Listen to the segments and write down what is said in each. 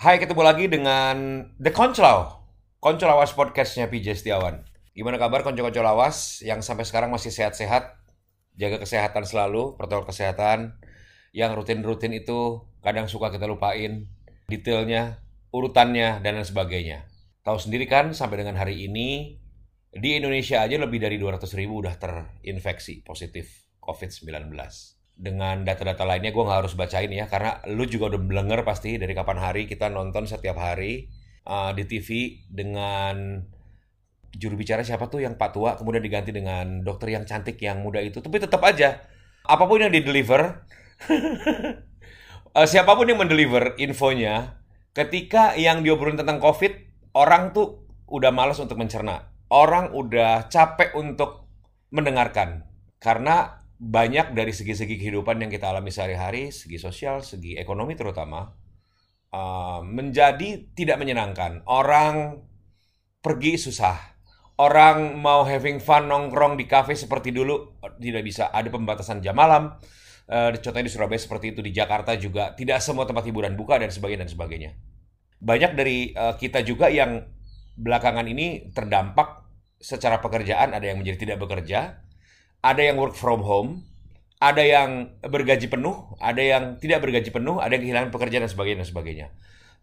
Hai, ketemu lagi dengan The Konclaw. Konclawas podcastnya PJ Setiawan. Gimana kabar konco-konco lawas yang sampai sekarang masih sehat-sehat? Jaga kesehatan selalu, protokol kesehatan. Yang rutin-rutin itu kadang suka kita lupain. Detailnya, urutannya, dan lain sebagainya. Tahu sendiri kan, sampai dengan hari ini, di Indonesia aja lebih dari 200 ribu udah terinfeksi positif COVID-19 dengan data-data lainnya gue nggak harus bacain ya karena lu juga udah belenger pasti dari kapan hari kita nonton setiap hari uh, di TV dengan juru bicara siapa tuh yang Pak Tua kemudian diganti dengan dokter yang cantik yang muda itu. Tapi tetap aja apa pun yang di deliver uh, siapa pun yang mendeliver infonya ketika yang diobrolin tentang COVID orang tuh udah malas untuk mencerna. Orang udah capek untuk mendengarkan. Karena banyak dari segi-segi kehidupan yang kita alami sehari-hari, segi sosial, segi ekonomi terutama, uh, menjadi tidak menyenangkan. Orang pergi susah. Orang mau having fun nongkrong di cafe seperti dulu tidak bisa. Ada pembatasan jam malam. Uh, contohnya di Surabaya seperti itu di Jakarta juga tidak semua tempat hiburan buka dan sebagainya dan sebagainya. Banyak dari uh, kita juga yang belakangan ini terdampak secara pekerjaan ada yang menjadi tidak bekerja, ada yang work from home, ada yang bergaji penuh, ada yang tidak bergaji penuh, ada yang kehilangan pekerjaan dan sebagainya dan sebagainya.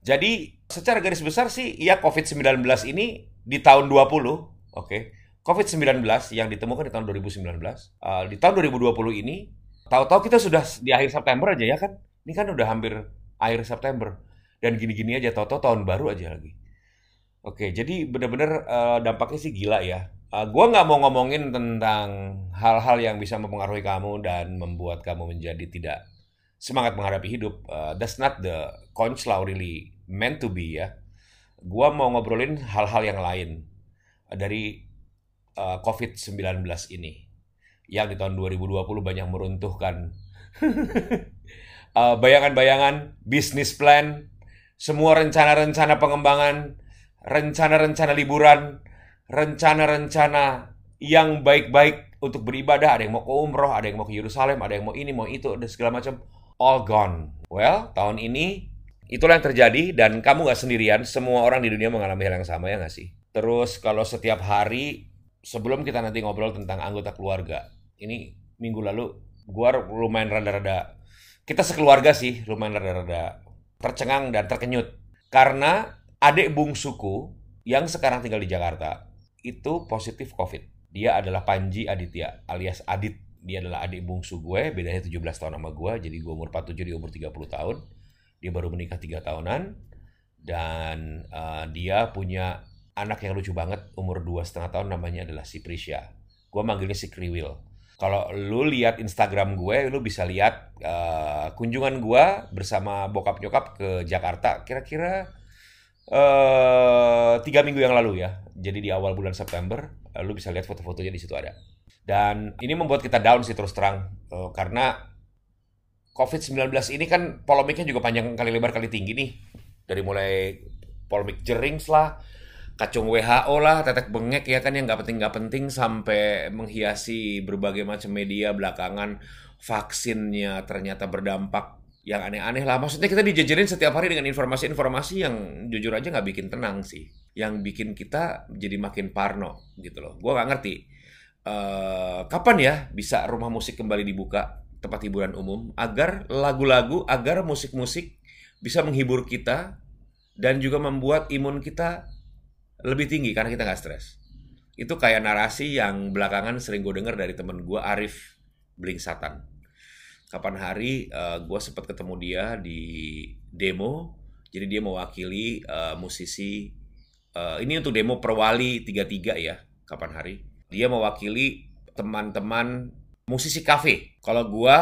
Jadi secara garis besar sih ya COVID-19 ini di tahun 20, oke. Okay, COVID-19 yang ditemukan di tahun 2019, uh, di tahun 2020 ini tahu-tahu kita sudah di akhir September aja ya kan? Ini kan udah hampir akhir September dan gini-gini aja tahu-tahu tahun baru aja lagi. Oke, jadi benar-benar uh, dampaknya sih gila ya. Uh, gua nggak mau ngomongin tentang hal-hal yang bisa mempengaruhi kamu dan membuat kamu menjadi tidak semangat menghadapi hidup. Uh, that's not the law really meant to be ya. Gua mau ngobrolin hal-hal yang lain dari uh, COVID-19 ini yang di tahun 2020 banyak meruntuhkan uh, bayangan-bayangan, bisnis plan, semua rencana-rencana pengembangan, rencana-rencana liburan, rencana-rencana yang baik-baik untuk beribadah. Ada yang mau ke umroh, ada yang mau ke Yerusalem, ada yang mau ini, mau itu, dan segala macam. All gone. Well, tahun ini itulah yang terjadi dan kamu gak sendirian. Semua orang di dunia mengalami hal yang sama ya gak sih? Terus kalau setiap hari, sebelum kita nanti ngobrol tentang anggota keluarga, ini minggu lalu gua lumayan rada-rada, kita sekeluarga sih lumayan rada-rada tercengang dan terkenyut. Karena adik bungsuku yang sekarang tinggal di Jakarta, itu positif COVID. Dia adalah Panji Aditya alias Adit. Dia adalah adik bungsu gue, bedanya 17 tahun sama gue. Jadi gue umur 47, dia umur 30 tahun. Dia baru menikah 3 tahunan. Dan uh, dia punya anak yang lucu banget, umur dua setengah tahun namanya adalah si Prisya. Gue manggilnya si Kriwil. Kalau lu lihat Instagram gue, lu bisa lihat uh, kunjungan gue bersama bokap nyokap ke Jakarta. Kira-kira uh, tiga minggu yang lalu ya. Jadi di awal bulan September, uh, lu bisa lihat foto-fotonya di situ ada. Dan ini membuat kita down sih terus terang uh, karena COVID-19 ini kan polemiknya juga panjang kali lebar kali tinggi nih. Dari mulai polemik jerings lah, kacung WHO lah, tetek bengek ya kan yang nggak penting nggak penting sampai menghiasi berbagai macam media belakangan vaksinnya ternyata berdampak yang aneh-aneh lah. Maksudnya kita dijajarin setiap hari dengan informasi-informasi yang jujur aja nggak bikin tenang sih. Yang bikin kita jadi makin parno gitu loh. Gue nggak ngerti. Uh, kapan ya bisa rumah musik kembali dibuka tempat hiburan umum agar lagu-lagu, agar musik-musik bisa menghibur kita dan juga membuat imun kita lebih tinggi karena kita nggak stres. Itu kayak narasi yang belakangan sering gue denger dari temen gue Arif Bling Satan kapan hari uh, eh, gue sempat ketemu dia di demo. Jadi dia mewakili uh, musisi uh, ini untuk demo perwali 33 ya kapan hari. Dia mewakili teman-teman musisi kafe. Kalau gue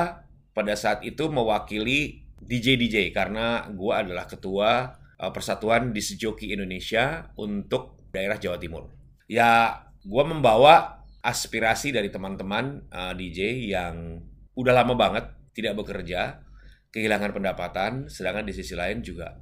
pada saat itu mewakili DJ DJ karena gue adalah ketua uh, Persatuan Disjoki Indonesia untuk daerah Jawa Timur. Ya gue membawa aspirasi dari teman-teman uh, DJ yang udah lama banget tidak bekerja, kehilangan pendapatan, sedangkan di sisi lain juga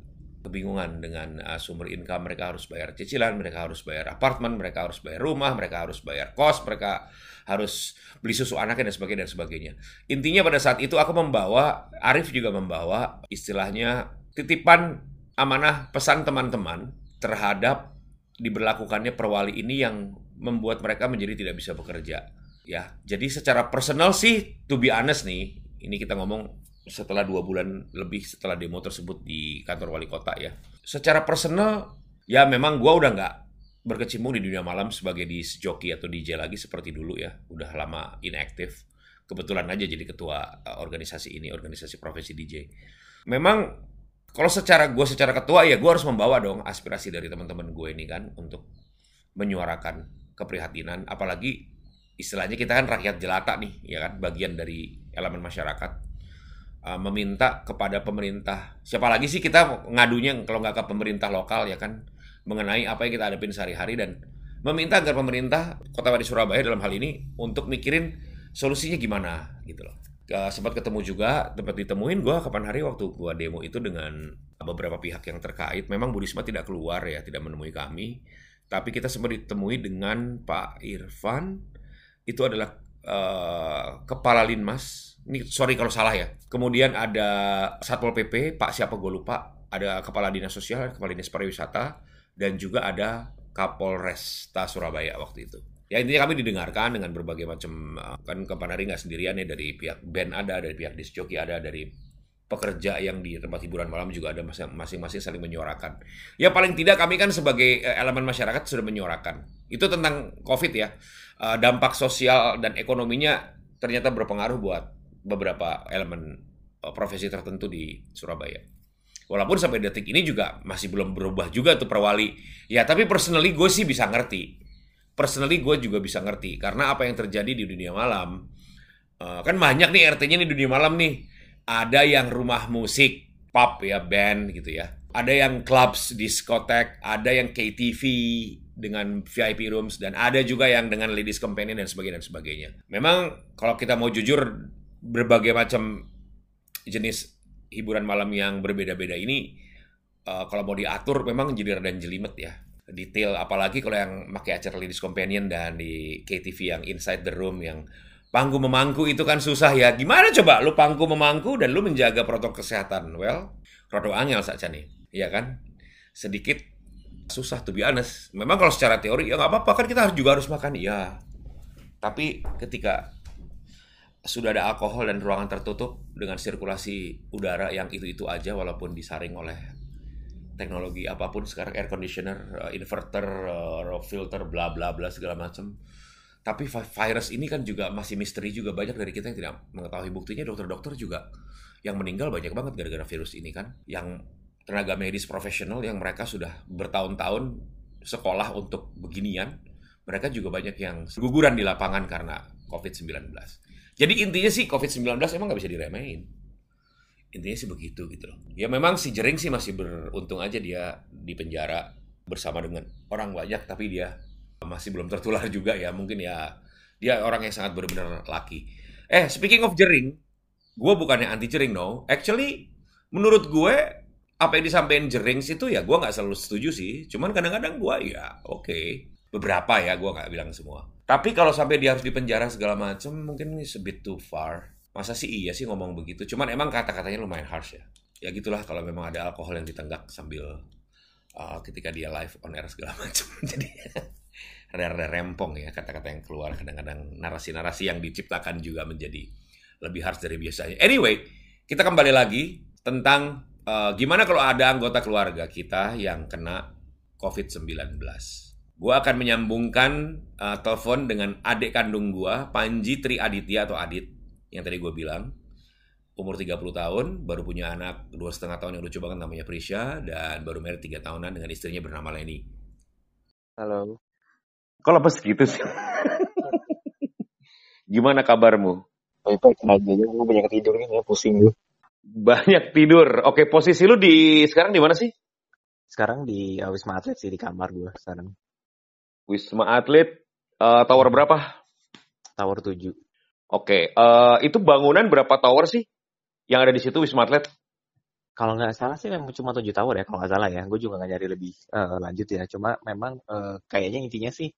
kebingungan dengan uh, sumber income mereka harus bayar cicilan, mereka harus bayar apartemen, mereka harus bayar rumah, mereka harus bayar kos, mereka harus beli susu anaknya dan sebagainya dan sebagainya. Intinya pada saat itu aku membawa Arif juga membawa istilahnya titipan amanah pesan teman-teman terhadap diberlakukannya perwali ini yang membuat mereka menjadi tidak bisa bekerja. Ya, jadi secara personal sih, to be honest nih, ini kita ngomong setelah dua bulan lebih setelah demo tersebut di kantor wali kota ya. Secara personal, ya memang gue udah nggak berkecimpung di dunia malam sebagai di joki atau DJ lagi seperti dulu ya. Udah lama inaktif. Kebetulan aja jadi ketua uh, organisasi ini, organisasi profesi DJ. Memang kalau secara gue secara ketua ya gue harus membawa dong aspirasi dari teman-teman gue ini kan untuk menyuarakan keprihatinan. Apalagi istilahnya kita kan rakyat jelata nih, ya kan, bagian dari elemen masyarakat. Uh, meminta kepada pemerintah. Siapa lagi sih kita ngadunya kalau nggak ke pemerintah lokal ya kan, mengenai apa yang kita hadapin sehari-hari dan meminta agar pemerintah Kota Wadi Surabaya dalam hal ini untuk mikirin solusinya gimana gitu loh. Uh, sempat ketemu juga tempat ditemuin gue kapan hari waktu gue demo itu dengan beberapa pihak yang terkait. Memang Bu Risma tidak keluar ya tidak menemui kami. Tapi kita sempat ditemui dengan Pak Irfan itu adalah uh, kepala linmas. Ini sorry kalau salah ya. Kemudian ada satpol pp, Pak siapa gue lupa. Ada kepala dinas sosial, kepala dinas pariwisata, dan juga ada Kapolresta Surabaya waktu itu. Ya intinya kami didengarkan dengan berbagai macam eh, kan Kepanari nggak sendirian ya dari pihak band ada, dari pihak disjoki ada, dari pekerja yang di tempat hiburan malam juga ada masing-masing saling menyuarakan. Ya paling tidak kami kan sebagai eh, elemen masyarakat sudah menyuarakan. Itu tentang COVID ya. Eh, dampak sosial dan ekonominya ternyata berpengaruh buat beberapa elemen eh, profesi tertentu di Surabaya. Walaupun sampai detik ini juga masih belum berubah juga tuh perwali. Ya tapi personally gue sih bisa ngerti. Personally gue juga bisa ngerti. Karena apa yang terjadi di dunia malam. Uh, kan banyak nih RT-nya di dunia malam nih. Ada yang rumah musik, pub ya, band gitu ya. Ada yang clubs, diskotek, ada yang KTV, dengan VIP rooms dan ada juga yang dengan ladies companion dan sebagainya dan sebagainya. Memang kalau kita mau jujur berbagai macam jenis hiburan malam yang berbeda-beda ini uh, kalau mau diatur memang jadi rada jelimet ya. Detail apalagi kalau yang pakai acara ladies companion dan di KTV yang inside the room yang pangku memangku itu kan susah ya. Gimana coba? Lu pangku memangku dan lu menjaga protokol kesehatan. Well rodo angel saja nih. Ya kan? Sedikit susah tuh be. Memang kalau secara teori ya nggak apa-apa kan kita harus juga harus makan iya. Tapi ketika sudah ada alkohol dan ruangan tertutup dengan sirkulasi udara yang itu-itu aja walaupun disaring oleh teknologi apa pun sekarang air conditioner, eh, inverter, uh, filter, bla bla bla segala macam. Tapi virus ini kan juga masih misteri juga banyak dari kita yang tidak mengetahui buktinya dokter-dokter juga yang meninggal banyak banget gara-gara virus ini kan yang tenaga medis profesional yang mereka sudah bertahun-tahun sekolah untuk beginian, mereka juga banyak yang guguran di lapangan karena COVID-19. Jadi intinya sih COVID-19 emang nggak bisa diremehin. Intinya sih begitu gitu loh. Ya memang si Jering sih masih beruntung aja dia di penjara bersama dengan orang banyak, tapi dia masih belum tertular juga ya. Mungkin ya dia orang yang sangat benar-benar laki. Eh, speaking of Jering, gue bukannya anti Jering no. Actually, menurut gue apa yang disampaikan Jerings itu ya gue nggak selalu setuju sih. Cuman kadang-kadang gue ya oke. Okay. Beberapa ya gue nggak bilang semua. Tapi kalau sampai dia harus dipenjara segala macam mungkin ini sebit too far. Masa sih iya sih ngomong begitu. Cuman emang kata-katanya lumayan harsh ya. Ya gitulah kalau memang ada alkohol yang ditenggak sambil uh, ketika dia live on air segala macam. Jadi rare-rare rempong ya kata-kata yang keluar kadang-kadang narasi-narasi yang diciptakan juga menjadi lebih harsh dari biasanya. Anyway, kita kembali lagi tentang uh, gimana kalau ada anggota keluarga kita yang kena COVID-19? Gua akan menyambungkan uh, telepon dengan adik kandung gua, Panji Tri Aditya atau Adit, yang tadi gue bilang. Umur 30 tahun, baru punya anak dua setengah tahun yang lucu banget namanya Prisha, dan baru married 3 tahunan dengan istrinya bernama Leni. Halo. Kok lepas gitu sih? Gimana kabarmu? Baik-baik aja, gue banyak tidur nih, pusing gue. Banyak tidur. Oke, posisi lu di sekarang di mana sih? Sekarang di uh, Wisma Atlet sih di kamar gua sekarang. Wisma Atlet uh, tower berapa? Tower 7. Oke, uh, itu bangunan berapa tower sih yang ada di situ Wisma Atlet? Kalau nggak salah sih memang cuma tujuh tower ya, kalau nggak salah ya. Gue juga nggak nyari lebih uh, lanjut ya. Cuma memang uh, kayaknya intinya sih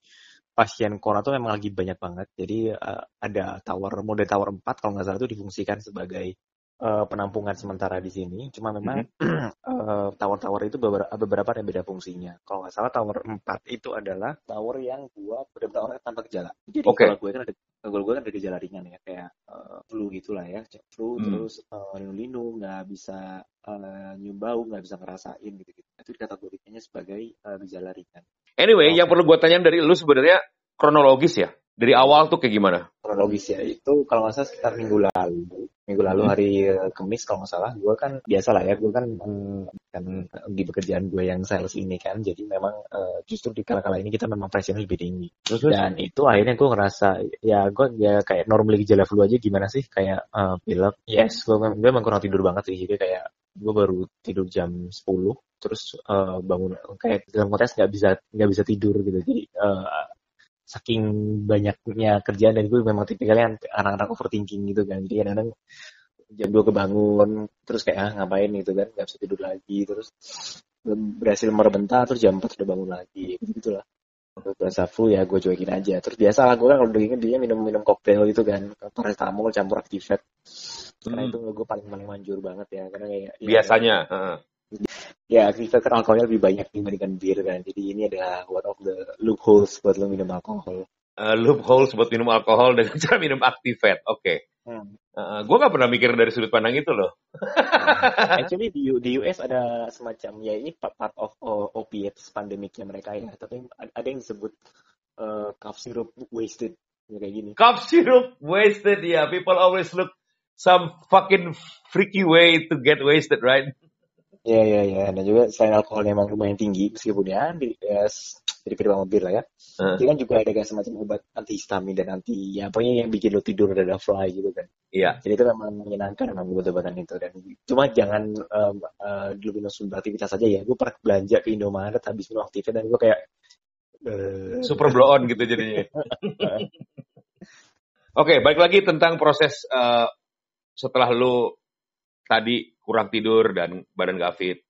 pasien corona tuh memang lagi banyak banget. Jadi uh, ada tower mode tower 4 kalau nggak salah itu difungsikan sebagai uh, penampungan sementara di sini. Cuma memang mm-hmm. uh, tower-tower itu beberapa, beberapa yang beda fungsinya. Kalau nggak salah tower 4 itu adalah tower yang buat benar-benar tanpa gejala. Jadi okay. kalau gue kan ada kalau gue kan ada gejala ringan ya kayak uh, flu gitulah ya, flu mm. terus uh, linu-linu nggak bisa uh, nyium bau, nggak bisa ngerasain gitu-gitu. Itu dikategorikannya sebagai uh, gejala ringan. Anyway, oh. yang perlu gue tanya dari lu sebenarnya kronologis ya. Dari awal tuh kayak gimana? Kronologis ya, itu kalau nggak salah sekitar minggu lalu. Minggu lalu hmm. hari uh, Kamis kalau nggak salah, gue kan biasa lah ya, gue kan um, kan di pekerjaan gue yang sales ini kan, jadi memang uh, justru di kala-kala ini kita memang pressure lebih tinggi. Terus, Dan itu akhirnya gue ngerasa, ya gue ya kayak normal gejala flu aja gimana sih, kayak uh, pilek. Yes, gue, gue memang kurang tidur banget sih, jadi kayak gue baru tidur jam 10 terus uh, bangun kayak dalam konteks nggak bisa nggak bisa tidur gitu jadi uh, saking banyaknya kerjaan dan gue memang tipikalnya anak-anak overthinking gitu kan. Jadi kadang-kadang jam dua kebangun terus kayak ah, ngapain? gitu kan. Nggak bisa tidur lagi terus berhasil merebentar terus jam empat sudah bangun lagi. Gitu gitulah berasa flu ya gue cuekin aja. Terus biasa lah gue kan kalau dingin dia minum minum koktail gitu kan. Paracetamol campur aktifat karena hmm. itu gue paling paling manjur banget ya. Karena kayak ya, biasanya ya, uh ya kita kan alkoholnya lebih banyak dibandingkan bir kan jadi ini adalah one of the loopholes buat lo minum alkohol uh, loopholes buat minum alkohol dengan cara minum Activate oke okay. hmm. uh, gue gak pernah mikir dari sudut pandang itu loh nah, actually di, di US ada semacam ya ini part, part of uh, opiates pandemiknya mereka ya tapi ada yang disebut uh, cough syrup wasted ya kayak gini cough syrup wasted ya yeah. people always look some fucking freaky way to get wasted right Iya iya iya dan juga selain alkoholnya memang lumayan tinggi meskipun ya di ya, jadi pertimbangan bir lah ya. Uh. Kan juga ada kayak semacam obat anti histamin dan anti ya pokoknya yang bikin lo tidur ada fly gitu kan. Iya. Jadi itu memang menyenangkan memang obat-obatan itu dan cuma jangan um, uh, dulu minum sumber aktivitas saja ya. Gue pernah belanja ke Indomaret habis minum aktifnya dan gue kayak uh... super blow on gitu jadinya. Oke, okay, balik lagi tentang proses uh, setelah lu tadi kurang tidur dan badan gak fit.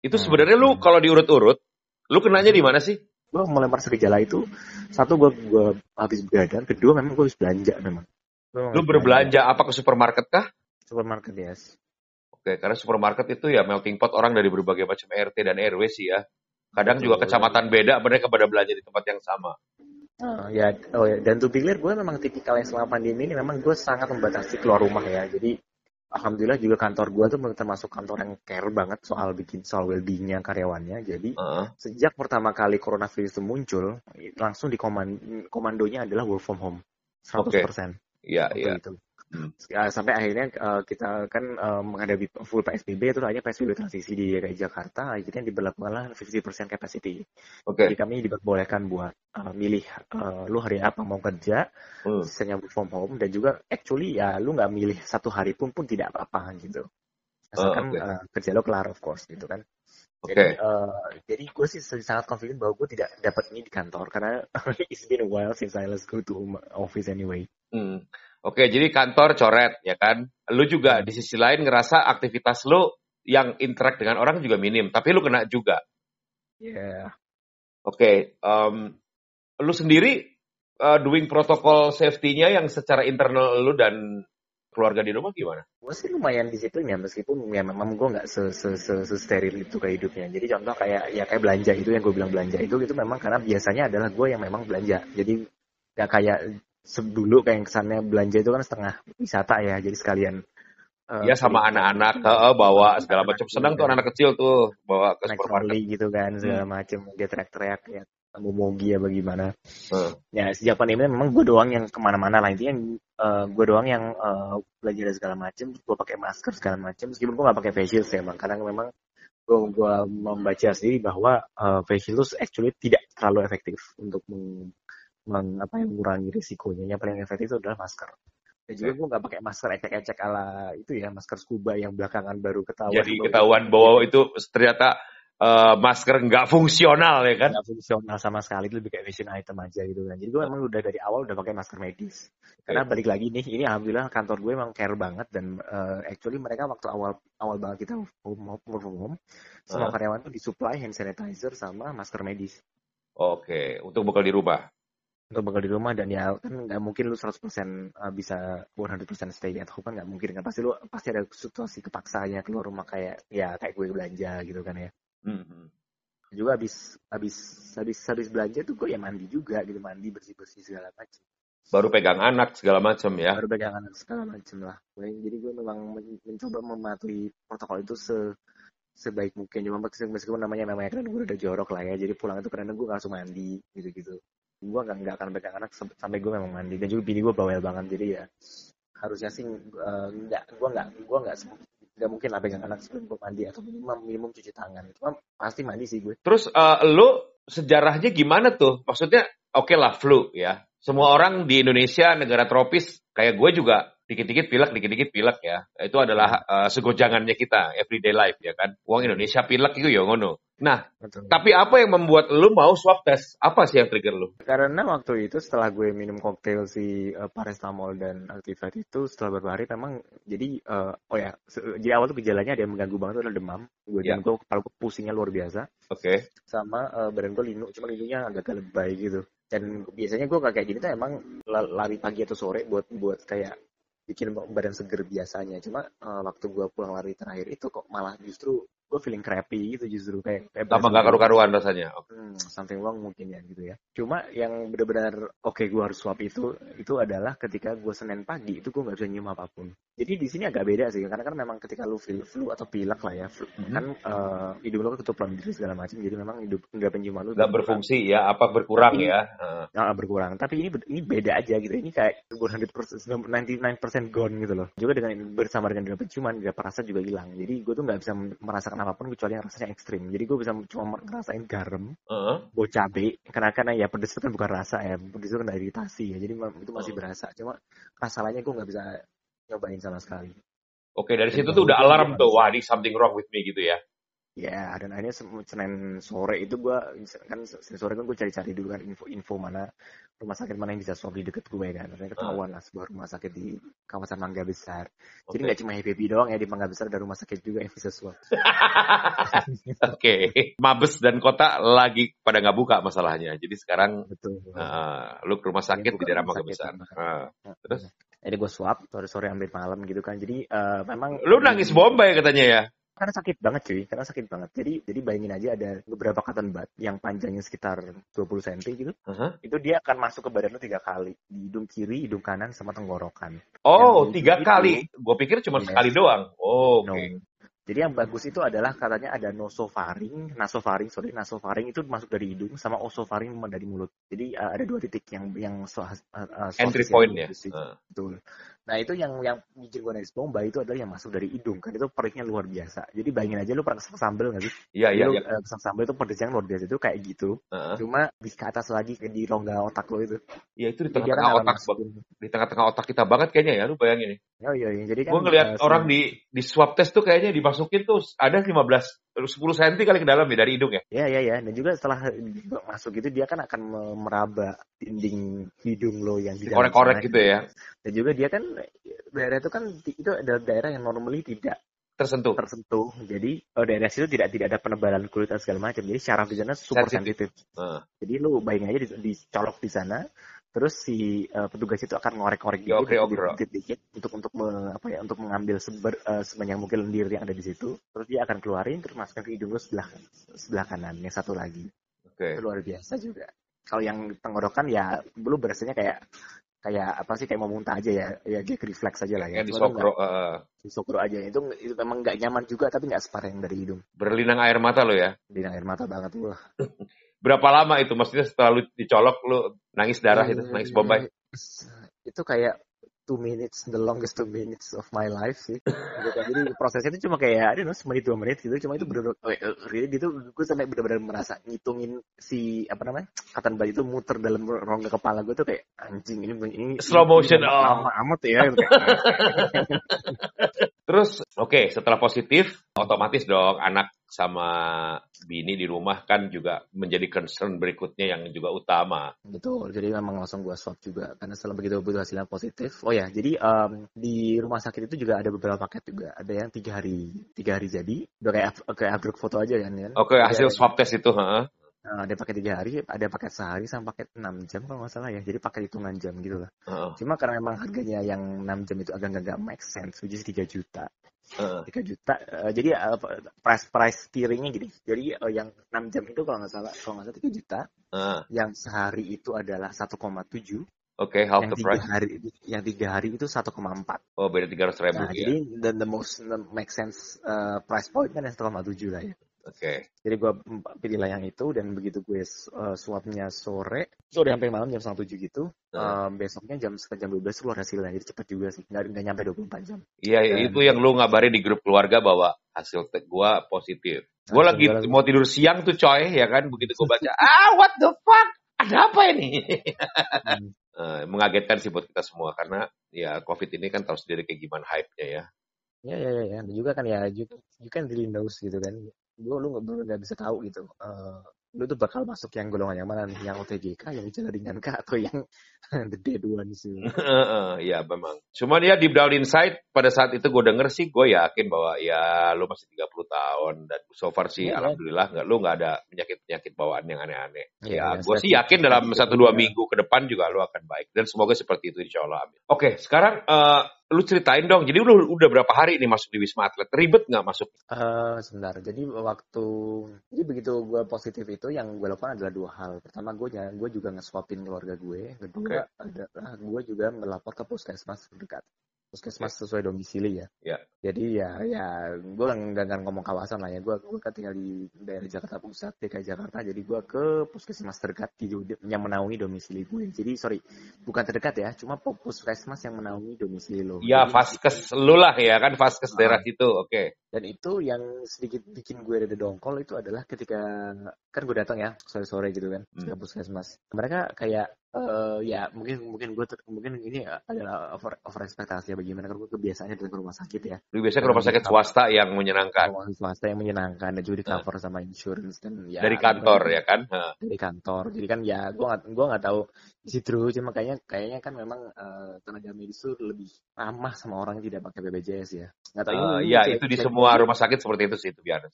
Itu hmm. sebenarnya lu hmm. kalau diurut-urut, lu kenanya di mana sih? Gue merasa gejala itu, satu gue gue habis begadang, kedua memang gue habis belanja memang. Lu berbelanja apa ke supermarket kah? Supermarket yes. Oke, karena supermarket itu ya melting pot orang dari berbagai macam RT dan RW sih ya. Kadang Betul. juga kecamatan beda, mereka pada belanja di tempat yang sama. Oh, ya, oh ya, dan to be clear, gue memang tipikal yang selama pandemi ini memang gue sangat membatasi keluar rumah ya. Jadi alhamdulillah juga kantor gue tuh termasuk kantor yang care banget soal bikin soal well-beingnya karyawannya. Jadi uh. sejak pertama kali coronavirus itu muncul, langsung di komand komandonya adalah work from home, 100%. Okay. Iya, iya. Itu. Hmm. Ya, sampai akhirnya uh, kita kan uh, menghadapi full PSBB itu hanya PSBB transisi di DKI Jakarta akhirnya diberlakukanlah 50% capacity. Okay. Jadi kami diperbolehkan buat uh, milih uh, lu hari apa mau kerja, hmm. sisanya work from home dan juga actually ya lu nggak milih satu hari pun pun tidak apa-apa gitu. Asalkan oh, okay. uh, kerja lo kelar of course gitu kan. Okay. Jadi, uh, jadi gue sih sangat confident bahwa gue tidak dapat ini di kantor karena it's been a while since I let's go to office anyway. Hmm. Oke, jadi kantor coret ya kan. Lu juga hmm. di sisi lain ngerasa aktivitas lu yang interact dengan orang juga minim, tapi lu kena juga. Iya. Yeah. Oke, um, lu sendiri uh, doing protokol safety-nya yang secara internal lu dan keluarga di rumah gimana? Gue sih lumayan disiplin ya meskipun ya memang gue nggak se, se, se, se steril itu kayak hidupnya. Jadi contoh kayak ya kayak belanja itu yang gue bilang belanja itu itu memang karena biasanya adalah gue yang memang belanja. Jadi nggak kayak dulu kayak kesannya belanja itu kan setengah wisata ya jadi sekalian uh, ya sama anak-anak uh, bawa segala macam. Senang tuh anak kecil tuh bawa ke supermarket. gitu kan segala hmm. macam dia teriak-teriak ya mau mogi ya bagaimana hmm. ya sejak pandemi memang gue doang yang ke mana-mana lah. Intinya uh, gue doang yang uh, belajar segala macam gue pakai masker segala macam meskipun gue gak pakai face shield ya emang. Karena memang gue gue membaca sendiri bahwa uh, face shield itu actually tidak terlalu efektif untuk meng, apa yang mengurangi risikonya. Yang paling efektif itu adalah masker. Dan juga gue nggak pakai masker ecek-ecek ala itu ya masker scuba yang belakangan baru ketahuan. Jadi ketahuan bahwa itu ternyata uh, masker nggak fungsional ya kan? Nggak fungsional sama sekali itu lebih kayak fashion item aja gitu kan. Jadi gue emang udah dari awal udah pakai masker medis. Karena balik lagi nih, ini alhamdulillah kantor gue emang care banget dan uh, actually mereka waktu awal awal banget kita home work from home, semua uh. karyawan tuh disuplai hand sanitizer sama masker medis. Oke, untuk bekal di rumah. Untuk bekerja di rumah dan ya kan nggak mungkin lu 100% uh, bisa 100% stay at home kan nggak mungkin kan. Pasti lu pasti ada situasi kepaksanya keluar rumah kayak ya kayak gue belanja gitu kan ya. Mhm. juga habis habis habis habis belanja tuh gue ya mandi juga gitu mandi bersih bersih segala macam Baru pegang anak segala macam ya. baru pegangan segala macam lah. Jadi gue memang men- mencoba mematuhi protokol itu se sebaik mungkin. Cuma meskipun namanya namanya kan gue udah jorok lah ya. Jadi pulang itu kadang gue langsung mandi gitu gitu gue nggak nggak akan pegang anak sam- sampai gue memang mandi dan juga bini gue bawel banget jadi ya harusnya sih eh, nggak gue nggak gue nggak nggak mungkin lah pegang anak sebelum gue mandi atau minimum minimum cuci tangan cuma pasti mandi sih gue Terus eh, lu sejarahnya gimana tuh? Maksudnya oke lah flu ya. Semua orang di Indonesia negara tropis kayak gue juga dikit-dikit pilek, dikit-dikit pilek ya. Itu adalah eh, segojangannya kita everyday life ya kan. Uang Indonesia pilek itu ya ngono. Nah, Betul. tapi apa yang membuat lu mau swab test? Apa sih yang trigger lu? Karena waktu itu setelah gue minum koktail si uh, paracetamol dan Activate itu setelah beberapa hari memang jadi uh, oh ya jadi awal tuh gejalanya ada yang mengganggu banget tuh adalah demam. Gue Ya. dan gue kepala gue pusingnya luar biasa Oke. sama uh, badan gue linu cuma linunya agak lebay gitu. Dan biasanya gue kayak gini tuh emang la- lari pagi atau sore buat buat kayak bikin badan seger biasanya. Cuma uh, waktu gue pulang lari terakhir itu kok malah justru gue feeling crappy gitu justru kayak, kayak Lama berasa gak karu-karuan rasanya. Oke. Hmm, something wrong mungkin ya gitu ya. Cuma yang benar-benar oke gue harus swab itu itu adalah ketika gue Senin pagi itu gue nggak bisa nyium apa pun. Jadi di sini agak beda sih karena kan memang ketika lu flu, flu atau pilek lah ya, flu, Mhm. kan eh, hidung lu ketutupan diri segala macam. Jadi memang hidup nggak penciuman lu Gak berkurang. berfungsi ya, apa berkurang Tapi- ya. Ah, berkurang. Tapi ini ini beda aja gitu. Ini kayak 100% 99% gone gitu loh. Juga dengan bersama dengan dengan penciuman, gak perasa juga hilang. Jadi gue tuh nggak bisa merasakan apa pun kecuali yang rasanya ekstrim. Jadi gue bisa cuma ngerasain garam, Heeh. bau cabe karena karena ya pedes itu kan bukan rasa ya pedes itu kan dari iritasi ya jadi itu masih Oh. berasa cuma rasa lainnya gue nggak bisa nyobain sama sekali Oke, dari situ tuh udah alarm tuh. Wah, ini something wrong with me gitu ya. ya dan akhirnya Sen- senin sore itu gue kan senin sore kan gue cari-cari dulu kan info-info mana rumah sakit mana yang bisa swab di deket gue kan? Ternyata ketahuan lah sebuah rumah sakit di kawasan Mangga Besar. Jadi Oke. nggak cuma happy doang ya di Mangga Besar ada rumah sakit juga yang bisa swab. Oke, Mabes dan kota lagi pada nggak buka masalahnya. Jadi sekarang betul. uh, lu ke rumah sakit buka di daerah Mangga Besar. Uh, terus? jadi gue swab sore-sore ambil malam gitu kan. Jadi eh, memang Lu nangis bombay katanya ya? Karena sakit banget cuy karena sakit banget jadi jadi bayangin aja ada beberapa cotton bud yang panjangnya sekitar 20 cm gitu Uh-huh. itu dia akan masuk ke badan lu tiga kali di hidung kiri hidung kanan sama tenggorokan Oh, tiga kali. Gue pikir cuma Yes. sekali doang. Oh, oke. no jadi yang bagus itu adalah katanya ada nosofaring nasofaring sorry nasofaring itu masuk dari hidung sama osofaring dari mulut jadi uh, ada dua titik yang yang so, uh, uh, Entry point ya. Uh. Nah itu yang yang bikin gue nangis bomba itu adalah yang masuk dari hidung kan itu perihnya luar biasa. Jadi bayangin aja lu pernah kesel sambel nggak sih? Iya, iya, kesel sambel itu pedesnya luar biasa itu kayak gitu. Uh-huh. Cuma di ke atas lagi ke di rongga otak lo itu. Iya, itu di tengah-tengah otak, di tengah-tengah otak kita banget kayaknya ya. Lu bayangin nih. Oh iya, iya. Jadi kan Gue ngeliat eh, orang di di swab test tuh kayaknya dimasukin tuh ada 15 10 cm kali ke dalam ya dari hidung ya. Ya ya ya. Dan juga setelah masuk itu dia kan akan me- meraba dinding hidung lo yang di sana. gitu ya. Dan juga dia kan daerah itu kan itu adalah daerah yang normally tidak Tersentuh. tersentuh. Jadi oh, daerah situ tidak tidak ada penebalan kulit dan segala macam. Jadi syaraf di sana super Sensitif. Uh. Jadi lu bayangin aja di- dicolok di sana, terus si eh, petugas itu akan ngorek-ngorek dikit, Diokrek-okrek. dikit, dikit, untuk untuk me- apa ya, untuk mengambil seber, eh, sebanyak mungkin lendir yang ada di situ. Terus dia akan keluarin, terus masukkan ke hidung lu sebelah sebelah kanan, yang satu lagi. Itu luar biasa juga. Kalau yang tenggorokan ya, lu berasanya kayak kayak apa sih kayak mau muntah aja ya, ya gag reflex aja lah ya. Kayak di Cuma lu sokro, nggak- uh, di sokro aja. Itu itu memang nggak nyaman juga, tapi nggak separah yang dari hidung. berlinang air mata lo ya. Di air mata banget tuh. Berapa lama itu? Maksudnya setelah lu dicolok lu nangis darah itu, nangis bombay. itu kayak two minutes the longest two minutes of my life sih gitu. jadi prosesnya itu cuma kayak don't know semenit dua menit gitu cuma itu bener-bener oh, eh, really gitu gue sampai bener-bener merasa ngitungin si apa namanya katan bayi itu muter dalam rongga kepala gue tuh kayak anjing ini ini Slow motion, ini oh. lama amat ya gitu. Terus oke, setelah positif otomatis dong anak sama bini di rumah kan juga menjadi concern berikutnya yang juga utama. Betul, jadi memang langsung gua swab juga karena setelah begitu begitu hasilnya positif. Oh ya, jadi em, di rumah sakit itu juga ada beberapa paket juga. Ada yang tiga hari tiga hari jadi, udah kayak kayak upload foto aja kan kan. Oke, Jadi hasil swab test itu, heeh. Uh, ada paket tiga hari, ada paket sehari sama paket enam jam kalau nggak salah ya. Jadi paket hitungan jam gitu lah. Uh, Cuma karena memang harganya yang enam jam itu agak nggak make sense, which is 3 juta. 3 juta. uh, jadi uh, price price tiringnya gini. Jadi uh, yang 6 jam itu kalau nggak salah kalau nggak salah 3 juta. uh. Yang sehari itu adalah 1,7. Oke, half yang the tiga price. hari yang tiga hari itu 1,4. Oh, beda tiga ratus ribu Nah, ya. jadi the, the most the make sense uh, price point kan yang 1,7 lah ya. Oke. Jadi gue pilihlah yang itu dan begitu gue uh, swabnya sore, sore sampai malam jam setengah tujuh gitu. Uh. Um, besoknya jam sekitar jam 12 keluar hasilnya, jadi cepet juga sih, nggak, nggak nyampe 24 jam. Iya, Dan- itu yang lu ngabarin di grup keluarga bahwa hasil gua positif. Gua Hasil lagi gua mau tidur siang tuh coy, ya kan? Begitu gua baca, ah what the fuck? Ada apa ini? Hmm. Eh, mengagetkan sih buat kita semua karena ya COVID ini kan tahu sendiri kayak gimana hype-nya ya. Ya ya ya, ya. Dan juga kan ya, you, you can really knows gitu kan. Lu nggak lu nggak bisa tahu gitu. Uh, lu tuh bakal masuk yang golongan yang mana nih? Yang OTG kah, yang gejala ringan kah, atau yang the dead ones gitu. Iya memang. Cuman ya deep down inside pada saat itu gue denger sih gue yakin bahwa ya lu masih 30 tahun dan so far sih Iya, iya. alhamdulillah nggak lu nggak ada penyakit-penyakit bawaan yang aneh-aneh. Iya, ya iya, gue sih sih- yakin dalam satu dua minggu ke depan juga lu akan baik dan semoga seperti itu insya Allah. Amin. Oke sekarang eh, lu ceritain dong. Jadi lu udah berapa hari ini masuk di Wisma Atlet? Ribet nggak masuk? Eh, sebentar. Jadi waktu jadi begitu gue positif itu yang gue lakukan adalah dua hal. Pertama gue gue juga nge-swapin keluarga gue. Kedua adalah gue juga melapor ke puskesmas terdekat. Puskesmas sesuai domisili ya. Ya. Jadi ya ya gue nggak nggak ngomong kawasan lah ya. Gue gue kan tinggal di daerah Jakarta Pusat, DKI Jakarta. Jadi gue ke puskesmas terdekat di, yang menaungi domisili gue. Jadi sorry bukan terdekat ya, cuma puskesmas yang menaungi domisili lo. Ya Jadi- vaskes lu lah ya kan vaskes daerah situ. Oke. dan itu yang sedikit bikin gue rada dongkol itu adalah ketika kan gue datang ya sore-sore gitu kan Hmm. ke puskesmas. Mereka kayak eh ya mungkin mungkin gue mungkin ini adalah over over ekspektasi ya bagaimana karena gue kebiasaannya datang ke rumah sakit ya. Lu biasanya ke rumah sakit swasta yang menyenangkan Rumah swasta yang menyenangkan dan juga di cover sama insurance dan ya dari kantor ya kan? Hah. dari kantor. Jadi kan ya gue nggak gue nggak tahu di situ cuma kayaknya kayaknya kan memang eh, tenaga medis itu lebih ramah sama orang yang tidak pakai BPJS ya. Nggak tahu Eh, ini ya itu di semua rumah sakit seperti itu sih itu biar.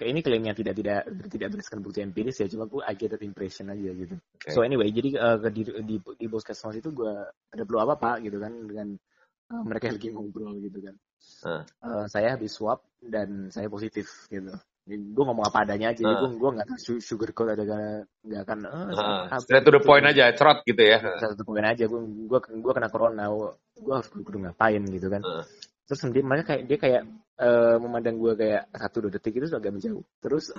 Ini klaim yang tidak tidak tidak berdasarkan bukti empiris ya, cuma gue that impression aja gitu. Oke. So anyway, jadi uh, ke- di di di itu gue ada perlu apa pak gitu kan dengan uh, mereka lagi ngobrol gitu kan. Hah. Uh, saya habis swab dan saya positif gitu. Gue ngomong apa adanya aja, jadi Hah. gue gue nggak akan su- sugarcoat ada nggak akan. Uh, Hah, straight to the point aja, cerot gitu ya. Satu poin aja, gue gue gue kena corona, gue harus kudu ngapain gitu kan Heeh. terus dia mereka kayak dia kayak eh, memandang gue kayak satu dua detik itu agak menjauh terus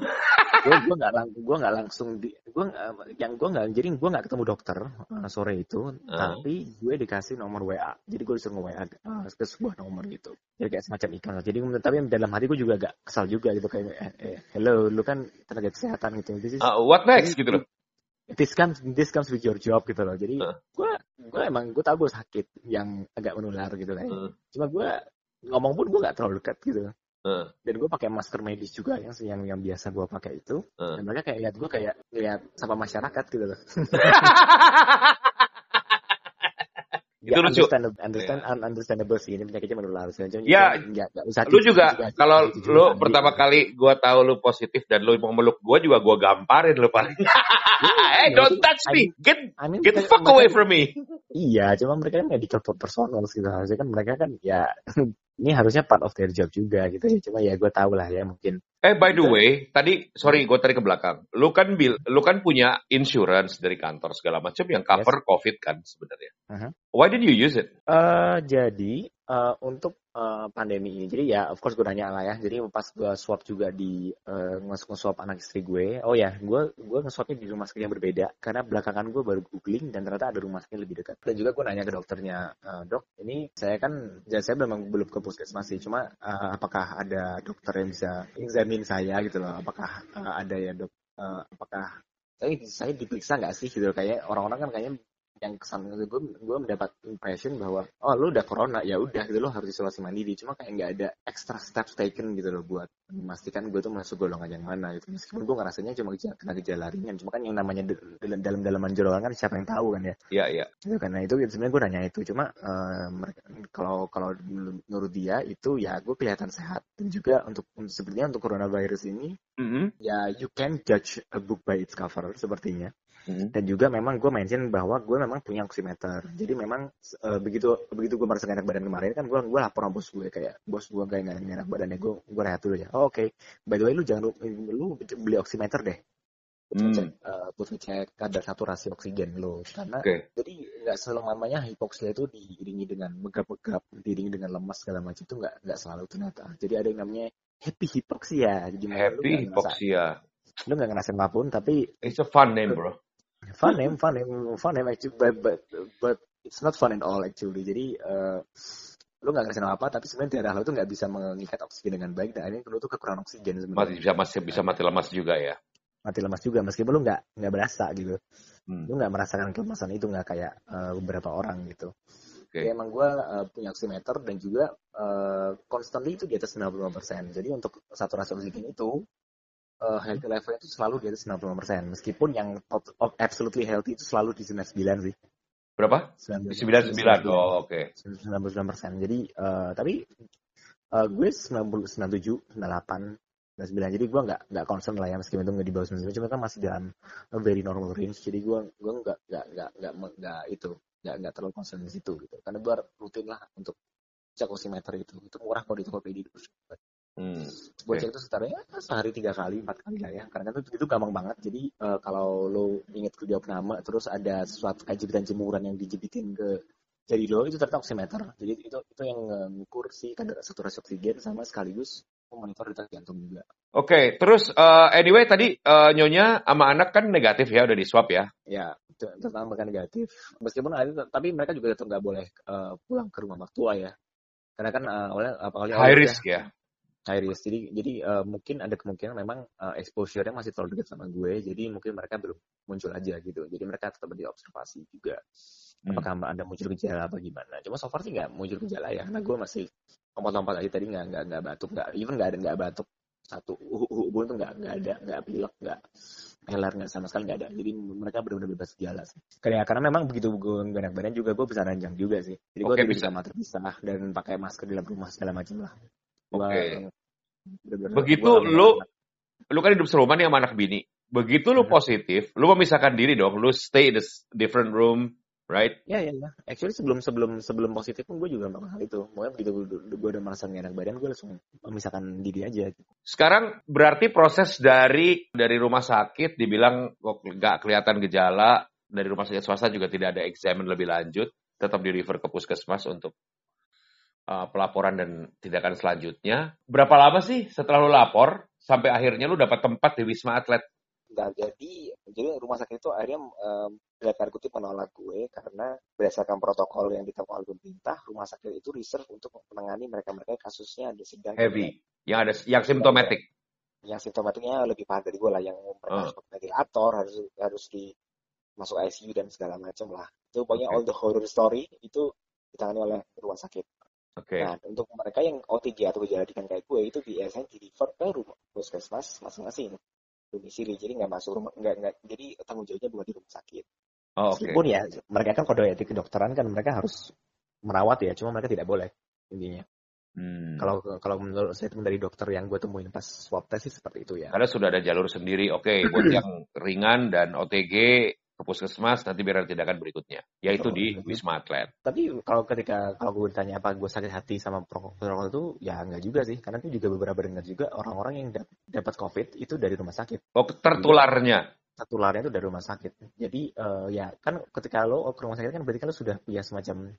gue gue nggak lang gue nggak langsung di gue nggak- yang gue nggak jadi gue nggak ketemu dokter eh, sore itu tapi gue dikasih nomor wa jadi gue disuruh wa eh, ke sebuah nomor gitu. Jadi kayak semacam iklan. Jadi tapi dalam hati gue juga agak kesal juga gitu kayak eh, eh, hello lu kan tenaga kesehatan gitu. This is- Ah, what next? Gitu loh. this comes this comes with your job gitu loh. Jadi gue gue emang gue tahu gue sakit yang agak menular gitu kan. Heeh. cuma gue ngomong pun gue nggak terlalu dekat gitu Dan gue pakai masker medis juga yang yang yang biasa gue pakai itu Heeh. dan mereka kayak lihat gue kayak lihat sama masyarakat gitu loh Itu ya, lucu. understand, understand, un- understandable sih ini penyakitnya menular. Jadi Ya, nggak- nggak usah Lu juga kalau di- lu pertama kali gua tahu lu positif dan lu mau meluk gua juga gua gamparin lu paling. hey, don't touch me. Get I mean, get the mereka- fuck away from me. Iya, cuma mereka kan medical personal gitu. Harusnya kan mereka kan ya ini harusnya part of their job juga gitu ya. Cuma ya gue tahu lah ya mungkin. Eh by the way, tadi sorry gue tarik ke belakang. Lu kan bil, lu kan punya insurance dari kantor segala macam yang cover COVID kan sebenarnya. Mhm. Why did you use it? eh jadi eh, untuk eh, pandemi ini, jadi ya of course gue nanya lah ya. Jadi pas gue swab juga di uh, nge-swab anak istri gue. Oh ya, gue gue nge-swabnya di rumah sakit yang berbeda karena belakangan gue baru googling dan ternyata ada rumah sakit lebih dekat. Dan juga gue nanya ke dokternya, "Eh, dok, ini saya kan, ya saya memang belum ke puskesmas sih. Cuma eh, apakah ada dokter yang bisa examine saya gitu loh? Apakah eh, ada ya dok? eh, apakah saya saya diperiksa nggak sih gitu loh? kayak orang-orang kan kayaknya yang kesan gue gue mendapat impression bahwa oh lu udah corona ya udah gitu. Lo harus isolasi mandiri. Cuma kayak nggak ada extra steps taken gitu loh buat memastikan gue tuh masuk golongan yang mana gitu. Meskipun gue ngerasanya cuma gejala, kena gejala ringan. Cuma kan yang namanya dalam dalam dalaman jeroan kan siapa yang tahu kan ya. Iya iya. Itu karena itu sebenarnya gue nanya itu. Cuma uh, mereka kalau kalau menurut dia itu ya gue kelihatan sehat. Dan juga untuk, untuk sepertinya untuk coronavirus ini mm -hmm. ya you can judge a book by its cover sepertinya Hmm. Dan juga memang gue mention bahwa gue memang punya oximeter. Jadi memang uh, begitu begitu gue merasa enak badan kemarin kan gue gue lapor sama bos gue kayak bos gue gak enak badannya gue gue rehat dulu ya. Oh, Oke. Okay. By the way lu jangan lu, lu beli oximeter deh. Hmm. cek uh, put cek kadar saturasi oksigen lo karena okay. jadi nggak selamanya hipoksia itu diiringi dengan megap-megap, diiringi dengan lemas segala macam itu nggak nggak selalu ternyata. Jadi ada yang namanya happy hipoksia. Jadi happy hipoksia. Lu nggak ngerasain apa pun tapi it's a fun name bro fun name, fun name, fun name actually, but but but it's not fun at all actually. Jadi uh, lu nggak ngerasain apa, tapi sebenarnya darah lo tuh nggak bisa mengikat oksigen dengan baik dan akhirnya lu tuh kekurangan oksigen sebenarnya. Masih bisa masih bisa mati lemas juga ya. Mati lemas juga meskipun lu nggak nggak berasa gitu. Hmm. Lu nggak merasakan kelemasan itu nggak kayak uh, beberapa orang gitu. Okay. Ya, emang gue uh, punya oximeter dan juga uh, constantly itu di atas 95%. Jadi untuk saturasi oksigen itu uh, healthy level itu selalu di atas 95%. Meskipun yang top, of absolutely healthy itu selalu di 99 sih. Berapa? 99. 99. Oh, oke. Okay. 99%. Jadi uh, tapi uh, gue 90 97, 98 99 jadi gue nggak nggak concern lah ya meskipun itu nggak di bawah 99 cuma kan masih dalam very normal range jadi gue gue nggak nggak nggak nggak nggak itu nggak nggak terlalu concern di situ gitu karena gue rutin lah untuk cek oximeter itu itu murah kalau di Tokopedia Hmm. Gue cek itu sekitar ya sehari tiga kali, empat kali lah ya. Karena kan itu, itu gampang banget. Jadi uh, kalau lo inget jawab nama, terus ada sesuatu kayak jepitan jemuran yang dijepitin ke jadi lo itu ternyata oximeter. Jadi itu itu yang mengukur si kadar saturasi oksigen sama sekaligus memonitor detak jantung juga. Oke, okay, terus uh, anyway tadi uh, nyonya sama anak kan negatif ya udah di swab ya? Ya, tentang mereka negatif. Meskipun ada, tapi mereka juga tetap nggak boleh uh, pulang ke rumah mertua ya. Karena kan uh, awalnya apalagi high risk ya high risk. Jadi jadi uh, mungkin ada kemungkinan memang uh, exposure-nya masih terlalu dekat sama gue. Jadi mungkin mereka belum muncul aja gitu. Jadi mereka tetap diobservasi juga. Hmm. Apakah ada muncul gejala apa gimana? Cuma so far sih nggak muncul gejala ya. Karena gue masih lompat-lompat aja tadi nggak nggak nggak batuk nggak even nggak ada nggak batuk satu hubungan tuh nggak nggak ada nggak pilek nggak peler nggak sama sekali nggak ada jadi mereka benar-benar bebas gejala sih karena karena memang begitu gue nggak enak badan juga gue bisa ranjang juga sih jadi gue okay, bisa kamar terpisah dan pakai masker di dalam rumah segala macam lah Oke. Okay. Begitu lu lu kan hidup serumah nih sama anak bini. Begitu lu positif, lu memisahkan diri dong. Lu stay in a different room, right? Ya, ya, ya. Actually sebelum sebelum sebelum positif pun gue juga melakukan hal itu. Pokoknya begitu gue udah merasa gak enak badan, gue langsung memisahkan diri aja. Sekarang berarti proses dari dari rumah sakit dibilang kok nggak kelihatan gejala, dari rumah sakit swasta juga tidak ada examen lebih lanjut, tetap di refer ke puskesmas untuk uh, pelaporan dan tindakan selanjutnya. Berapa lama sih setelah lu lapor sampai akhirnya lu dapat tempat di Wisma Atlet? Nah, jadi jadi rumah sakit itu akhirnya um, dalam kutip menolak gue karena berdasarkan protokol yang ditentukan oleh pemerintah, rumah sakit itu reserve untuk menangani mereka-mereka kasusnya ada sedang heavy, yang ada yang simptomatik. Yang simptomatiknya lebih parah dari gue lah, yang mereka uh. harus ventilator, harus harus di masuk ICU dan segala macam lah. Itu pokoknya okay. all the horror story itu ditangani oleh rumah sakit. Okay. Nah, untuk mereka yang OTG atau gejala ringan kayak gue itu biasanya di refer ke rumah puskesmas masing-masing domisili jadi nggak masuk rumah nggak nggak jadi tanggung jawabnya bukan di rumah sakit. Oh, okay. Meskipun ya mereka kan kode etik kedokteran kan mereka harus merawat ya, cuma mereka tidak boleh intinya. Hmm. Kalau kalau menurut saya dari dokter yang gue temuin pas swab test sih seperti itu ya. Karena sudah ada jalur sendiri, oke, okay, buat yang ringan dan OTG ke puskesmas nanti biar tindakan berikutnya yaitu di wisma atlet. Tapi kalau ketika kalau gue ditanya apa gue sakit hati sama protokol itu ya enggak juga sih karena itu juga beberapa dengar juga orang-orang yang dapat covid itu dari rumah sakit. Oh tertularnya? Tertularnya itu dari rumah sakit. Jadi uh, ya kan ketika lo ke rumah sakit kan berarti kan lo sudah punya semacam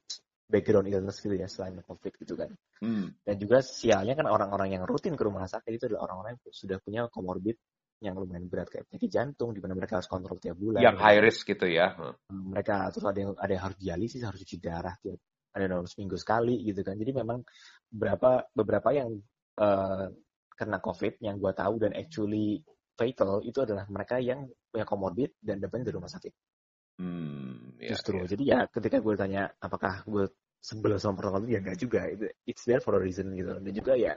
background illness gitu ya selain covid gitu kan. Hmm. Dan juga sialnya kan orang-orang yang rutin ke rumah sakit itu adalah orang-orang yang sudah punya komorbid yang lumayan berat kayak penyakit jantung di mana mereka harus kontrol tiap bulan. Yang high risk gitu ya. Hmm, mereka terus ada yang ada yang harus dialisis, harus cuci darah tiap ada yang seminggu sekali gitu kan. Jadi memang beberapa beberapa yang uh, kena COVID yang gue tahu dan actually fatal itu adalah mereka yang punya komorbid dan depan di rumah sakit. Hmm, ya, justru. ya. Jadi ya ketika gue tanya apakah gue sebel sama protokol itu ya enggak juga. Itu- It's there for a reason gitu. Dan juga ya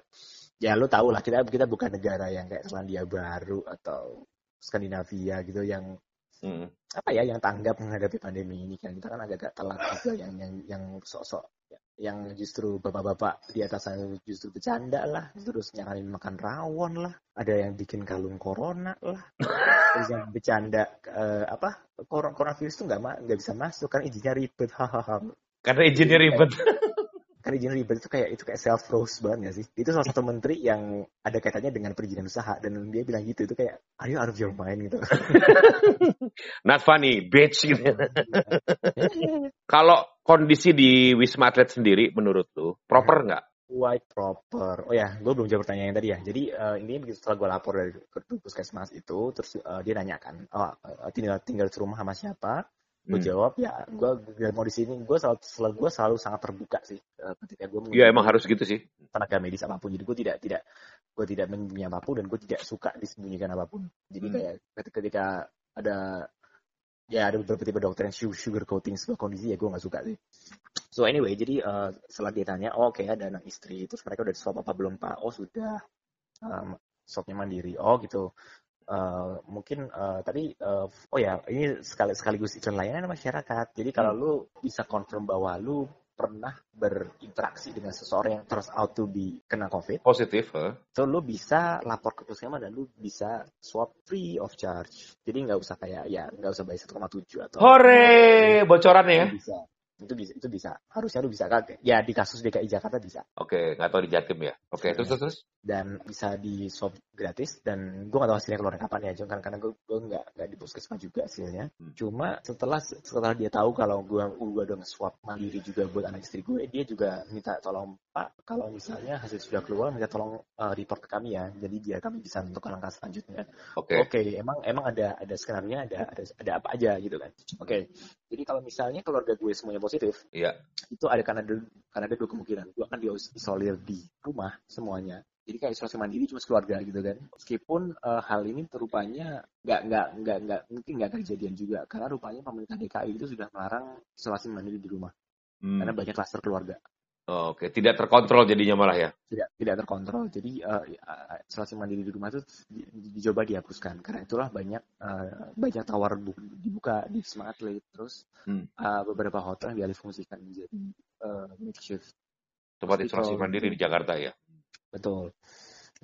ya lo tau lah kita kita bukan negara yang kayak Selandia Baru atau Skandinavia gitu yang Hmm. apa ya yang tanggap menghadapi pandemi ini kan kita kan agak-agak telat juga yang yang yang sok-sok yang justru bapak-bapak di atas sana justru bercanda lah terus nyaranin makan rawon lah ada yang bikin kalung corona lah terus yang bercanda eh, apa Cor- coronavirus tuh nggak nggak bisa masuk kan izinnya ribet hahaha Karena izinnya ribet. Kan izin ribet itu kayak itu kayak self roast banget gak sih itu salah satu menteri yang ada kaitannya dengan perizinan usaha dan dia bilang gitu itu kayak are you out of your mind gitu Not funny, bitch gitu. Kalau kondisi di Wisma Atlet sendiri menurut lu proper nggak? White proper. Oh ya, gue belum jawab pertanyaan yang tadi ya. Jadi uh, ini begitu setelah gue lapor dari ke puskesmas itu, terus uh, dia nanyakan, oh uh, tinggal tinggal di rumah sama siapa? Gue Hmm. jawab ya, gue gak mau di sini. Gue selalu, selalu gue selalu sangat terbuka sih uh, ketika gue Iya emang harus gitu sih. tenaga medis apa pun. Jadi gue tidak tidak gue tidak menyembunyikan apa pun dan gue tidak suka disembunyikan apa pun. Jadi Hmm. kayak ketika, ketika ada ya ada beberapa tipe dokter yang su- sugar coating sebuah kondisi ya gue nggak suka sih. So anyway, jadi uh, setelah dia tanya, oh oke ada anak istri, terus mereka udah swab apa belum pak? Oh sudah, um, swabnya mandiri. Oh gitu. Uh, mungkin uh, tapi uh, oh ya ini sekali sekaligus iklan layanan masyarakat. Jadi kalau lu bisa confirm bahwa lu pernah berinteraksi dengan seseorang yang terus out to be kena covid, Positif. huh? so lu bisa lapor ke puskesmas dan lu bisa swab free of charge. Jadi nggak usah kayak ya nggak usah bayar 1,7 atau Hore, bocorannya ya. bisa itu bisa itu bisa harusnya lu bisa kagak ya di kasus DKI Jakarta bisa Oke, nggak tahu di Jatim ya. Oke, terus terus terus. dan bisa di swab gratis dan gue gak tahu hasilnya keluar kapan ya cuma kan karena gue gue nggak nggak di puskesmas juga hasilnya Hmm. cuma setelah setelah dia tahu kalau gue gue udah nge-swab mandiri juga buat anak istri gue dia juga minta tolong pak kalau misalnya hasil sudah keluar minta tolong uh, report ke kami ya jadi biar kami bisa menentukan langkah selanjutnya Oke. Oke, emang emang ada ada skenario ada ada ada apa aja gitu kan. Oke. Jadi kalau misalnya keluarga gue semuanya positif, Iya. itu ada karena ada karena ada dua kemungkinan. Gue akan diisolir di rumah semuanya. Jadi kayak isolasi mandiri cuma keluarga gitu kan. Meskipun eh, hal ini terupanya nggak nggak nggak nggak mungkin nggak kejadian juga karena rupanya pemerintah DKI itu sudah melarang isolasi mandiri di rumah Hmm. karena banyak klaster keluarga Oke, tidak terkontrol jadinya malah ya. tidak tidak terkontrol jadi isolasi mandiri di rumah itu di- di- dicoba dihapuskan karena itulah banyak eh, banyak tawar bu- dibuka di Wisma Atlet terus Hmm. eh, beberapa hotel yang dialih fungsikan menjadi eh, makeshift Tempat isolasi mandiri di Jakarta ya. betul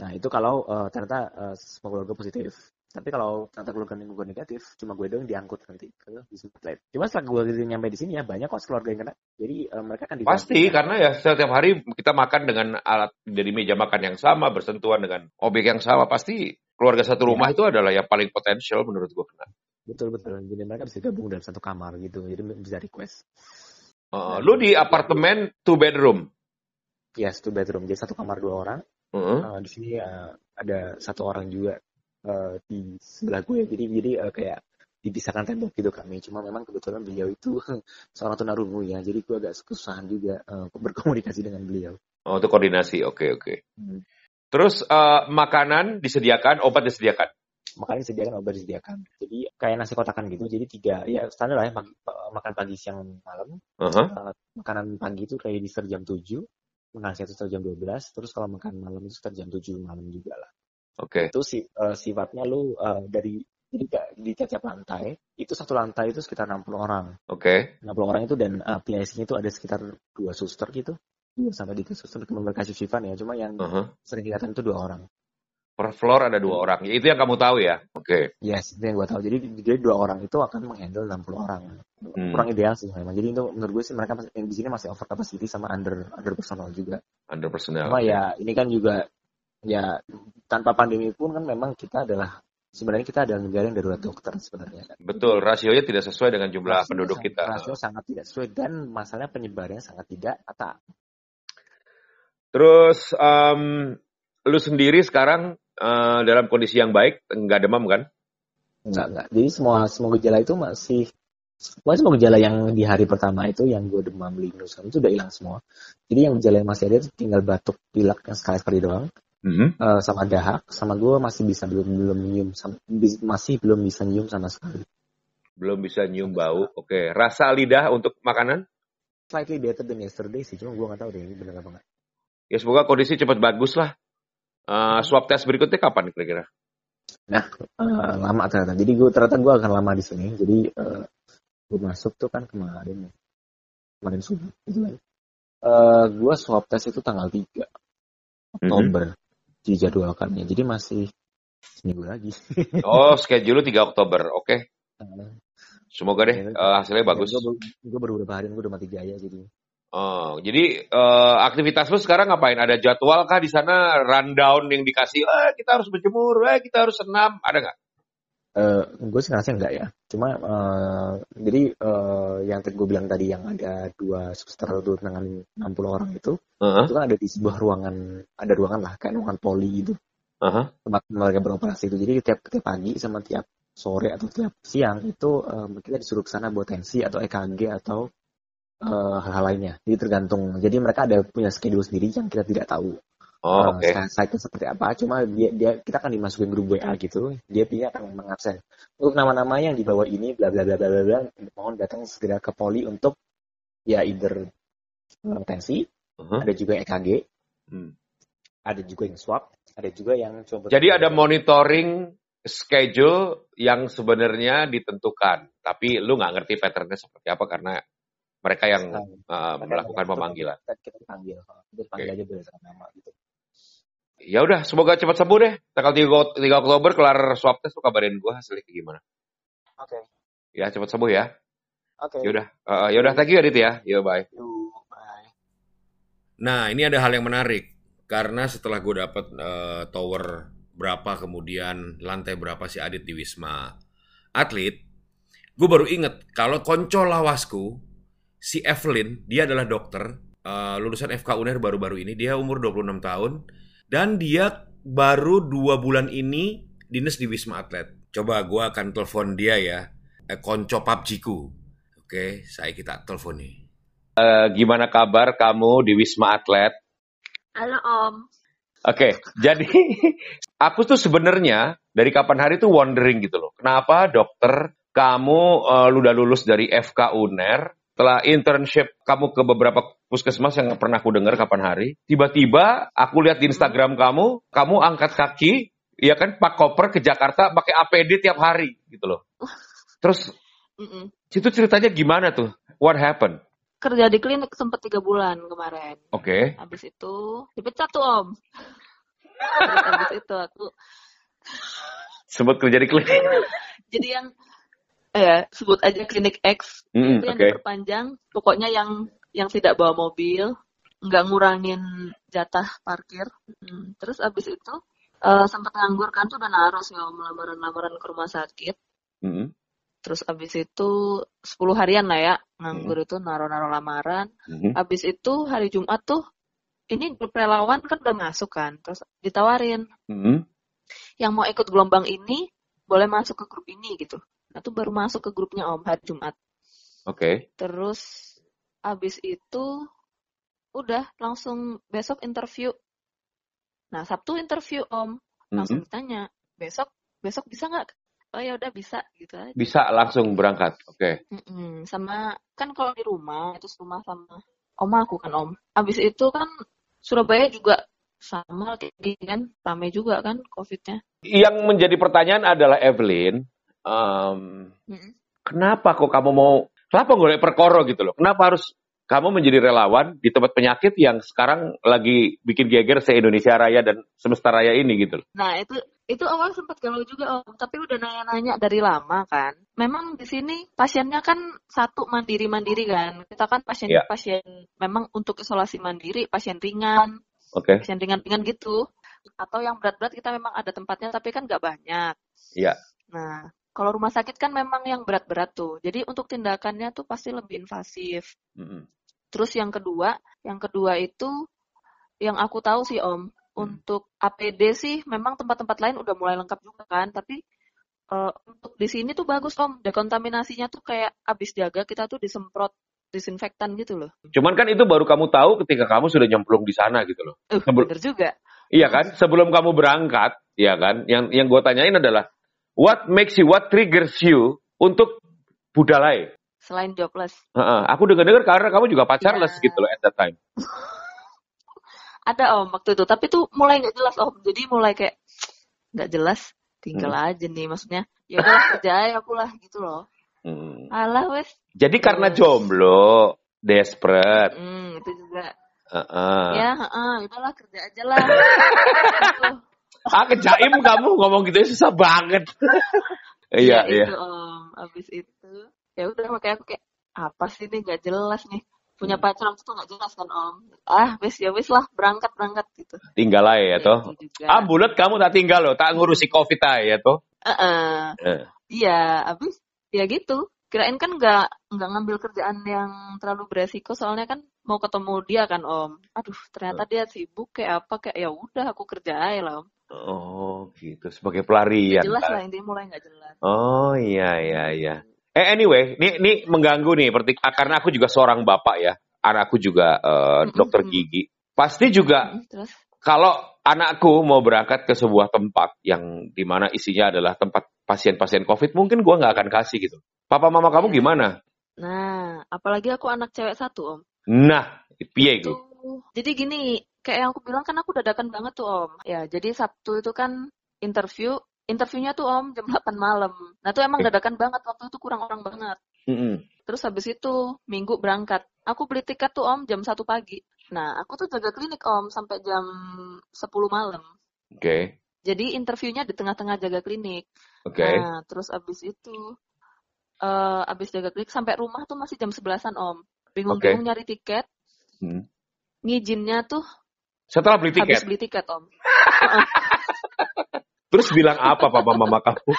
nah itu kalau eh, ternyata eh, semua keluarga positif tapi kalau ternyata keluarga gue negatif cuma gue doang diangkut nanti ke Wisma Atlet cuma setelah gue nyampe di sini ya banyak kok keluarga yang kena jadi eh, mereka kan Pasti karena ya setiap hari kita makan dengan alat dari meja makan yang sama, bersentuhan dengan objek yang sama, pasti keluarga satu rumah itu adalah yang paling potensial menurut gua kena. betul betul jadi mereka bisa gabung dalam satu kamar gitu jadi bisa request Uh, lu di apartemen two bedroom. Yes, two bedroom. Jadi satu kamar dua orang. Heeh. Uh, di sini uh, ada satu orang juga uh, di sebelah gue. Jadi jadi uh, kayak dipisahkan tembok gitu kami. Cuma memang kebetulan beliau itu seorang tunarungu ya. Jadi gue agak kesusahan juga uh, berkomunikasi dengan beliau. Oh, itu koordinasi. Oke, oke. Hmm. Terus uh, makanan disediakan, obat disediakan. Makanya disediakan obat disediakan. Jadi kayak nasi kotakan gitu. Jadi tiga ya standar lah ya pagi, pa- makan pagi siang malam. Heeh. Uh, makanan pagi itu kayak di jam 7 makan siang itu sekitar jam 12 terus kalau makan malam itu sekitar jam 7 malam juga lah Oke. itu si, eh, sifatnya lu eh, dari jadi kayak di tiap lantai itu satu lantai itu sekitar 60 orang Oke. 60 orang itu dan uh, PIC-nya itu ada sekitar dua suster gitu dua sampai tiga suster mereka shiftan ya cuma yang Heeh. sering kelihatan itu dua orang Per floor ada dua orang. Ya, Itu yang kamu tahu ya. Oke. yes itu yang gue tahu jadi jadi dua orang itu akan menghandle 60 orang Hmm. kurang ideal sih memang jadi itu menurut gue sih mereka masih- yang di sini masih over capacity sama under under personal juga Under personnel. cuma ya ini kan juga ya tanpa pandemi pun kan memang kita adalah sebenarnya kita adalah negara yang darurat dokter sebenarnya kan Betul, rasionya tidak sesuai dengan jumlah Rasio penduduk sangat- kita. rasio sangat tidak sesuai dan masalahnya penyebarannya sangat tidak rata. Terus em, lu sendiri sekarang eh, dalam kondisi yang baik, nggak demam kan? Enggak, enggak. Jadi semua semua gejala itu masih Pokoknya semua gejala yang di hari pertama itu yang gue demam linus itu udah hilang semua. Jadi yang gejala yang masih ada itu tinggal batuk pilek yang sekali sekali doang, Mhm. Eh, sama dahak, sama gue masih bisa belum belum nyium, masih belum bisa nyium sama sekali. Belum bisa nyium bau. Oke, rasa lidah untuk makanan? Slightly better than yesterday sih, cuma gue nggak tahu deh ini bener apa nggak. Ya semoga kondisi cepat bagus lah. Uh, swab test berikutnya kapan kira-kira? Nah, uh, lama ternyata. Jadi gue ternyata gue akan lama di sini. Jadi uh, gue masuk tuh kan kemarin, kemarin subuh gitu kan. Uh, gue swab test itu tanggal 3 Oktober mm -hmm. Dijadwalkannya. Jadi masih seminggu lagi. oh, schedule 3 Oktober. Oke. Okay. Semoga deh uh, hasilnya bagus. Gue, gue baru beberapa hari gue udah mati jaya jadi. Oh, jadi uh, aktivitas lu sekarang ngapain? Ada jadwal kah di sana rundown yang dikasih? Eh, kita harus berjemur, eh, kita harus senam, ada nggak? Uh, gue sih ngerasa enggak ya. Cuma uh, jadi uh, yang gue bilang tadi yang ada dua subster itu dengan 60 orang itu, uh-huh. itu kan ada di sebuah ruangan, ada ruangan lah, kayak ruangan poli itu. Uh-huh. Tempat mereka beroperasi itu. Jadi tiap tiap pagi sama tiap sore atau tiap siang itu um, kita disuruh ke sana buat tensi atau EKG atau uh, hal-hal lainnya. Jadi tergantung. Jadi mereka ada punya schedule sendiri yang kita tidak tahu. Oh, oke. Okay. Uh, site seperti apa? Cuma dia, dia kita akan dimasukin grup WA gitu. Dia dia akan mengabsen untuk nama-nama yang di bawah ini bla bla bla bla bla. Mohon datang segera ke poli untuk ya either uh, tensi, uh-huh. ada juga EKG, hmm. ada juga yang swab, ada juga yang coba. Jadi ada monitoring schedule yang sebenarnya ditentukan, tapi lu nggak ngerti patternnya seperti apa karena mereka yang uh, melakukan pemanggilan. Kita panggil, kita panggil okay. aja berdasarkan nama gitu. Ya udah, semoga cepat sembuh deh. Tanggal 3, 3 Oktober kelar swab test tuh kabarin gua hasilnya kayak gimana. Oke. Okay. Ya, cepat sembuh ya. Oke. Okay. Yaudah, uh, yaudah thank you Adit ya. Yo bye. Yo, bye. Nah, ini ada hal yang menarik karena setelah gue dapat uh, tower berapa kemudian lantai berapa si Adit di Wisma Atlet, gue baru inget kalau konco lawasku si Evelyn, dia adalah dokter uh, lulusan FK UNER baru-baru ini, dia umur 26 tahun dan dia baru dua bulan ini dinas di Wisma Atlet. Coba gue akan telepon dia ya, eh, konco PUBG-ku. Oke, saya kita telepon nih. Uh, gimana kabar kamu di Wisma Atlet? Halo Om. Oke, okay, jadi aku tuh sebenarnya dari kapan hari tuh wondering gitu loh. Kenapa dokter kamu uh, udah lulus dari FK UNER, setelah internship kamu ke beberapa puskesmas yang pernah aku dengar kapan hari, tiba-tiba aku lihat di Instagram kamu, kamu angkat kaki, ya kan, pak koper ke Jakarta pakai APD tiap hari gitu loh. Terus, mm -mm. itu ceritanya gimana tuh? What happened? kerja di klinik sempat tiga bulan kemarin. Oke. Okay. Habis itu dipecat tuh om. Habis itu aku sempat kerja di klinik. Jadi yang eh sebut aja klinik X mm, itu yang okay. diperpanjang. Pokoknya yang yang tidak bawa mobil, nggak ngurangin jatah parkir. Hmm. Terus habis itu uh, sempat nganggur kan tuh udah naruh sih lamaran-lamaran ke rumah sakit. Mm. Terus abis itu 10 harian lah ya nganggur hmm. itu naro-naro lamaran. Hmm. Abis itu hari Jumat tuh ini grup relawan kan udah masuk kan, terus ditawarin. Hmm. Yang mau ikut gelombang ini boleh masuk ke grup ini gitu. Nah tuh baru masuk ke grupnya Om hari Jumat. Oke. Okay. Terus abis itu udah langsung besok interview. Nah Sabtu interview Om, langsung mm -hmm. ditanya besok besok bisa nggak oh ya udah bisa gitu aja. Bisa langsung berangkat, oke. Okay. Mm-mm. Sama kan kalau di rumah itu rumah sama oma aku kan om. Abis itu kan Surabaya juga sama kayak gini kan, ramai juga kan covidnya. Yang menjadi pertanyaan adalah Evelyn, um, kenapa kok kamu mau, kenapa gue perkoro gitu loh? Kenapa harus kamu menjadi relawan di tempat penyakit yang sekarang lagi bikin geger se Indonesia Raya dan semesta raya ini gitu loh. Nah itu itu awal sempat galau juga om, tapi udah nanya-nanya dari lama kan. Memang di sini pasiennya kan satu mandiri-mandiri kan. Kita kan pasien yeah. pasien memang untuk isolasi mandiri, pasien ringan, okay. pasien ringan-ringan gitu. Atau yang berat-berat kita memang ada tempatnya tapi kan nggak banyak. Iya. Yeah. Nah kalau rumah sakit kan memang yang berat-berat tuh. Jadi untuk tindakannya tuh pasti lebih invasif. Mm -hmm. Terus yang kedua, yang kedua itu yang aku tahu sih Om, hmm. untuk APD sih memang tempat-tempat lain udah mulai lengkap juga kan, tapi uh, untuk di sini tuh bagus Om, dekontaminasinya tuh kayak abis jaga kita tuh disemprot disinfektan gitu loh. Cuman kan itu baru kamu tahu ketika kamu sudah nyemplung di sana gitu loh. Uh, Sebel bener juga. Iya kan? Sebelum kamu berangkat, ya kan? Yang yang gue tanyain adalah what makes you, what triggers you untuk Budalai. Selain jobless. Uh-uh. Aku dengar-dengar karena kamu juga pacarless yeah. gitu loh at that time. Ada om waktu itu, tapi tuh mulai nggak jelas om. Jadi mulai kayak nggak jelas, tinggal hmm. aja nih maksudnya. Ya udah kerja aja aku lah gitu loh. Hmm. Alah wes. Jadi karena jomblo, desperate. Hmm, itu juga. Uh-uh. Ya, uh, udahlah kerja aja lah. gitu. Ah, kejaim kamu ngomong gitu susah banget. Iya, iya. Itu om, abis itu ya udah makanya aku kayak apa sih ini? Nggak jelas nih. Punya hmm. pacar itu nggak jelas kan om? Ah wes ya wes lah berangkat berangkat gitu. Tinggal aja ya toh. Gitu ah bulat kamu tak tinggal loh tak ngurusi covid aja ya toh. Uh -uh. uh. iya abis ya gitu. Kirain kan nggak nggak ngambil kerjaan yang terlalu beresiko soalnya kan mau ketemu dia kan om. Aduh ternyata dia sibuk kayak apa kayak ya udah aku kerja aja lah om oh gitu sebagai pelarian gak jelas lah intinya mulai nggak jelas oh iya iya iya Eh anyway, ini ini mengganggu nih, karena aku juga seorang bapak ya, anakku juga uh, dokter gigi. Pasti juga Terus? kalau anakku mau berangkat ke sebuah tempat yang di mana isinya adalah tempat pasien-pasien COVID, mungkin gua nggak akan kasih gitu. Papa mama kamu iya. gimana? Nah, apalagi aku anak cewek satu om. Nah, piye gitu. Jadi gini, kayak yang aku bilang kan aku dadakan banget tuh om. Ya, jadi Sabtu itu kan interview interviewnya tuh om jam 8 malam. Nah tuh emang dadakan banget waktu itu kurang orang banget. Mm -hmm. Terus habis itu minggu berangkat. Aku beli tiket tuh om jam 1 pagi. Nah aku tuh jaga klinik om sampai jam 10 malam. Oke. Okay. Jadi interviewnya di tengah-tengah jaga klinik. Oke. Okay. Nah terus abis itu uh, abis jaga klinik sampai rumah tuh masih jam 11-an om. Bingung-bingung okay. nyari tiket. Hmm. Ngijinnya tuh setelah beli tiket. Habis beli tiket om. Terus bilang apa papa mama kamu?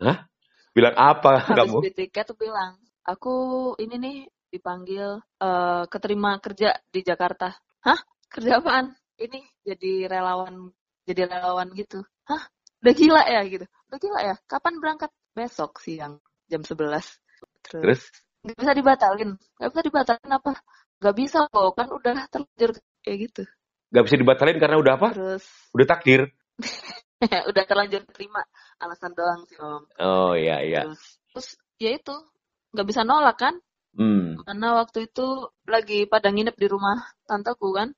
Hah? Bilang apa Habis kamu? Habis tiket tuh bilang, aku ini nih dipanggil uh, keterima kerja di Jakarta. Hah? Kerja apaan? Ini jadi relawan, jadi relawan gitu. Hah? Udah gila ya gitu. Udah gila ya? Kapan berangkat? Besok siang jam 11. Terus? Terus? Gak bisa dibatalin. Gak bisa dibatalin apa? Gak bisa kok, kan udah terlanjur kayak gitu. Gak bisa dibatalin karena udah apa? Terus? Udah takdir. udah terlanjur terima alasan doang sih om oh iya iya terus, terus ya itu nggak bisa nolak kan hmm. karena waktu itu lagi pada nginep di rumah tanteku kan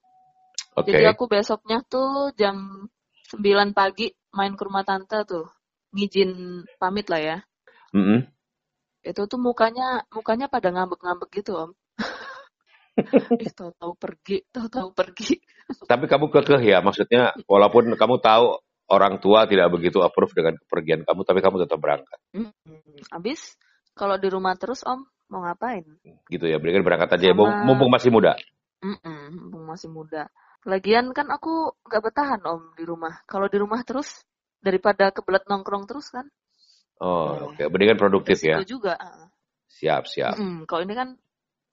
okay. jadi aku besoknya tuh jam 9 pagi main ke rumah tante tuh ngizin pamit lah ya mm -hmm. itu tuh mukanya mukanya pada ngambek-ngambek gitu om eh tahu-tahu pergi tahu-tahu pergi tapi kamu kekeh ya maksudnya walaupun kamu tahu orang tua tidak begitu approve dengan kepergian kamu, tapi kamu tetap berangkat. Hmm. Abis kalau di rumah terus Om mau ngapain? Gitu ya, berikan berangkat aja, ya, Sama... mumpung masih muda. Mm-mm, mumpung masih muda. Lagian kan aku nggak bertahan Om di rumah. Kalau di rumah terus daripada kebelet nongkrong terus kan. Oh, oke. Okay. Mendingan produktif ya. juga. Siap, siap. Mm, kalau ini kan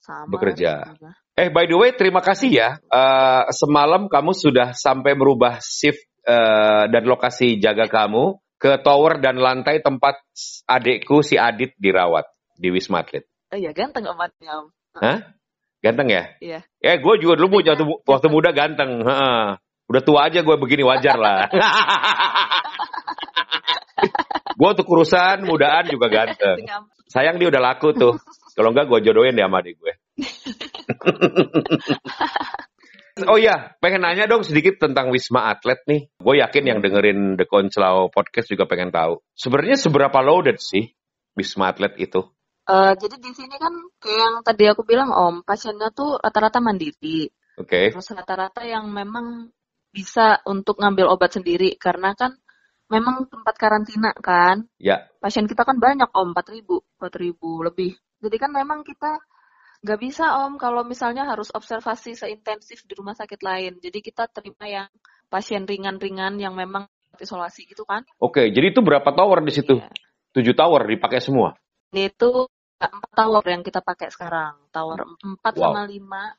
sama. Bekerja. Eh, by the way, terima kasih ya. Uh, semalam kamu sudah sampai merubah shift uh, dan lokasi jaga kamu ke tower dan lantai tempat adikku si Adit dirawat di Wisma Atlet. Oh iya, ganteng omatnya om. Hah? Ganteng ya? Iya. Eh, gue juga dulu waktu, waktu muda ganteng. Ha. Udah tua aja gue begini wajar lah. gue tuh kurusan mudaan juga ganteng. Sayang dia udah laku tuh. Kalau enggak gue jodohin deh sama adik gue. Oh iya, pengen nanya dong sedikit tentang Wisma Atlet nih. Gue yakin yang dengerin The Konselau Podcast juga pengen tahu. Sebenarnya seberapa loaded sih Wisma Atlet itu? Uh, jadi di sini kan kayak yang tadi aku bilang Om, pasiennya tuh rata-rata mandiri. Oke. Okay. Terus rata-rata yang memang bisa untuk ngambil obat sendiri karena kan memang tempat karantina kan. Ya. Pasien kita kan banyak Om, 4000, 4000 lebih. Jadi kan memang kita Gak bisa om kalau misalnya harus observasi seintensif di rumah sakit lain. Jadi kita terima yang pasien ringan-ringan yang memang isolasi gitu kan. Oke, jadi itu berapa tower di situ? Ya. Tujuh tower dipakai semua? Ini itu empat tower yang kita pakai sekarang. Tower empat wow. sama lima,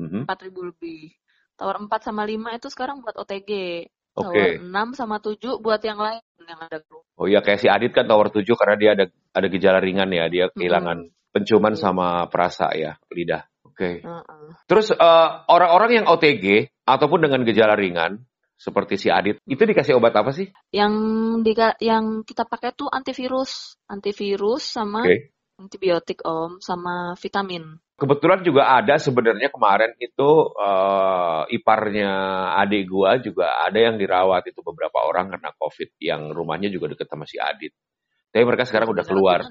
mhm. empat ribu lebih. Tower empat sama lima itu sekarang buat OTG. Tower enam sama tujuh buat yang lain yang ada grup. Oh iya kayak si Adit kan tower tujuh karena dia ada ada gejala ringan ya, dia kehilangan hmm penciuman sama perasa ya lidah. Oke. Okay. Uh -uh. Terus orang eh, orang-orang yang OTG ataupun dengan gejala ringan seperti si Adit itu dikasih obat apa sih? Yang di yang kita pakai tuh antivirus, antivirus sama okay. Antibiotik om sama vitamin. Kebetulan juga ada sebenarnya kemarin itu uh, iparnya adik gua juga ada yang dirawat itu beberapa orang karena COVID yang rumahnya juga deket sama si Adit. Tapi mereka sekarang udah keluar.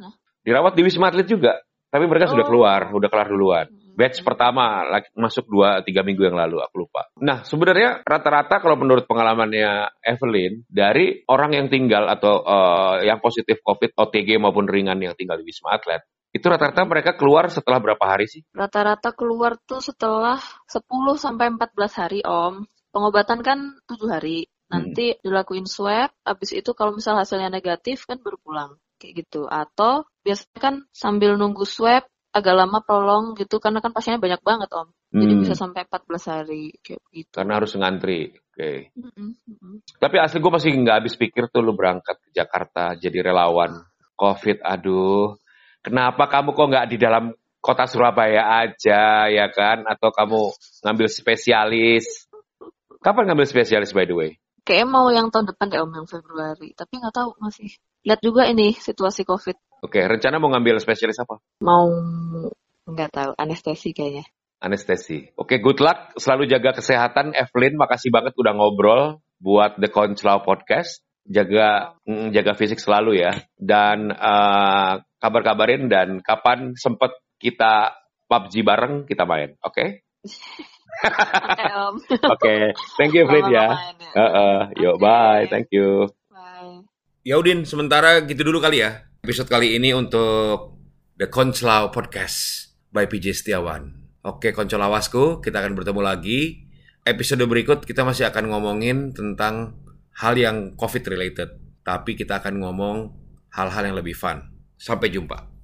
Dirawat di Wisma Atlet juga, tapi mereka oh. sudah keluar, udah kelar duluan. Hmm. Batch pertama masuk dua tiga minggu yang lalu, aku lupa. Nah sebenarnya rata-rata kalau menurut pengalamannya Evelyn dari orang yang tinggal atau uh, yang positif COVID OTG maupun ringan yang tinggal di Wisma Atlet itu rata-rata mereka keluar setelah berapa hari sih? Rata-rata keluar tuh setelah 10 sampai 14 hari, Om. Pengobatan kan 7 hari. Nanti hmm. dilakuin swab, habis itu kalau misal hasilnya negatif kan baru pulang. Kayak gitu. Atau biasanya kan sambil nunggu swab agak lama prolong gitu karena kan pasiennya banyak banget, Om. Jadi hmm. bisa sampai 14 hari kayak gitu. Karena harus ngantri. Oke. Okay. Mm -mm. Tapi asli gue masih nggak habis pikir tuh lu berangkat ke Jakarta jadi relawan COVID. Aduh, Kenapa kamu kok nggak di dalam kota Surabaya aja ya kan? Atau kamu ngambil spesialis? Kapan ngambil spesialis by the way? Kayaknya mau yang tahun depan deh Om yang Februari, tapi nggak tahu masih. Lihat juga ini situasi COVID. Oke, rencana mau ngambil spesialis apa? Mau nggak tahu, anestesi kayaknya. Anestesi. Oke, good luck. Selalu jaga kesehatan. Evelyn, makasih banget udah ngobrol buat The Conclaw Podcast. Jaga mm, jaga fisik selalu ya. Dan uh, kabar-kabarin dan kapan sempet kita PUBG bareng kita main, oke? Okay? Oke, okay, thank you Fred ya. Uh, uh, yuk, okay. bye, thank you. Bye. Ya Udin, sementara gitu dulu kali ya. Episode kali ini untuk The Koncelau Podcast by PJ Setiawan. Oke, Koncelawasku, kita akan bertemu lagi. Episode berikut kita masih akan ngomongin tentang hal yang COVID related, tapi kita akan ngomong hal-hal yang lebih fun. Sampai jumpa.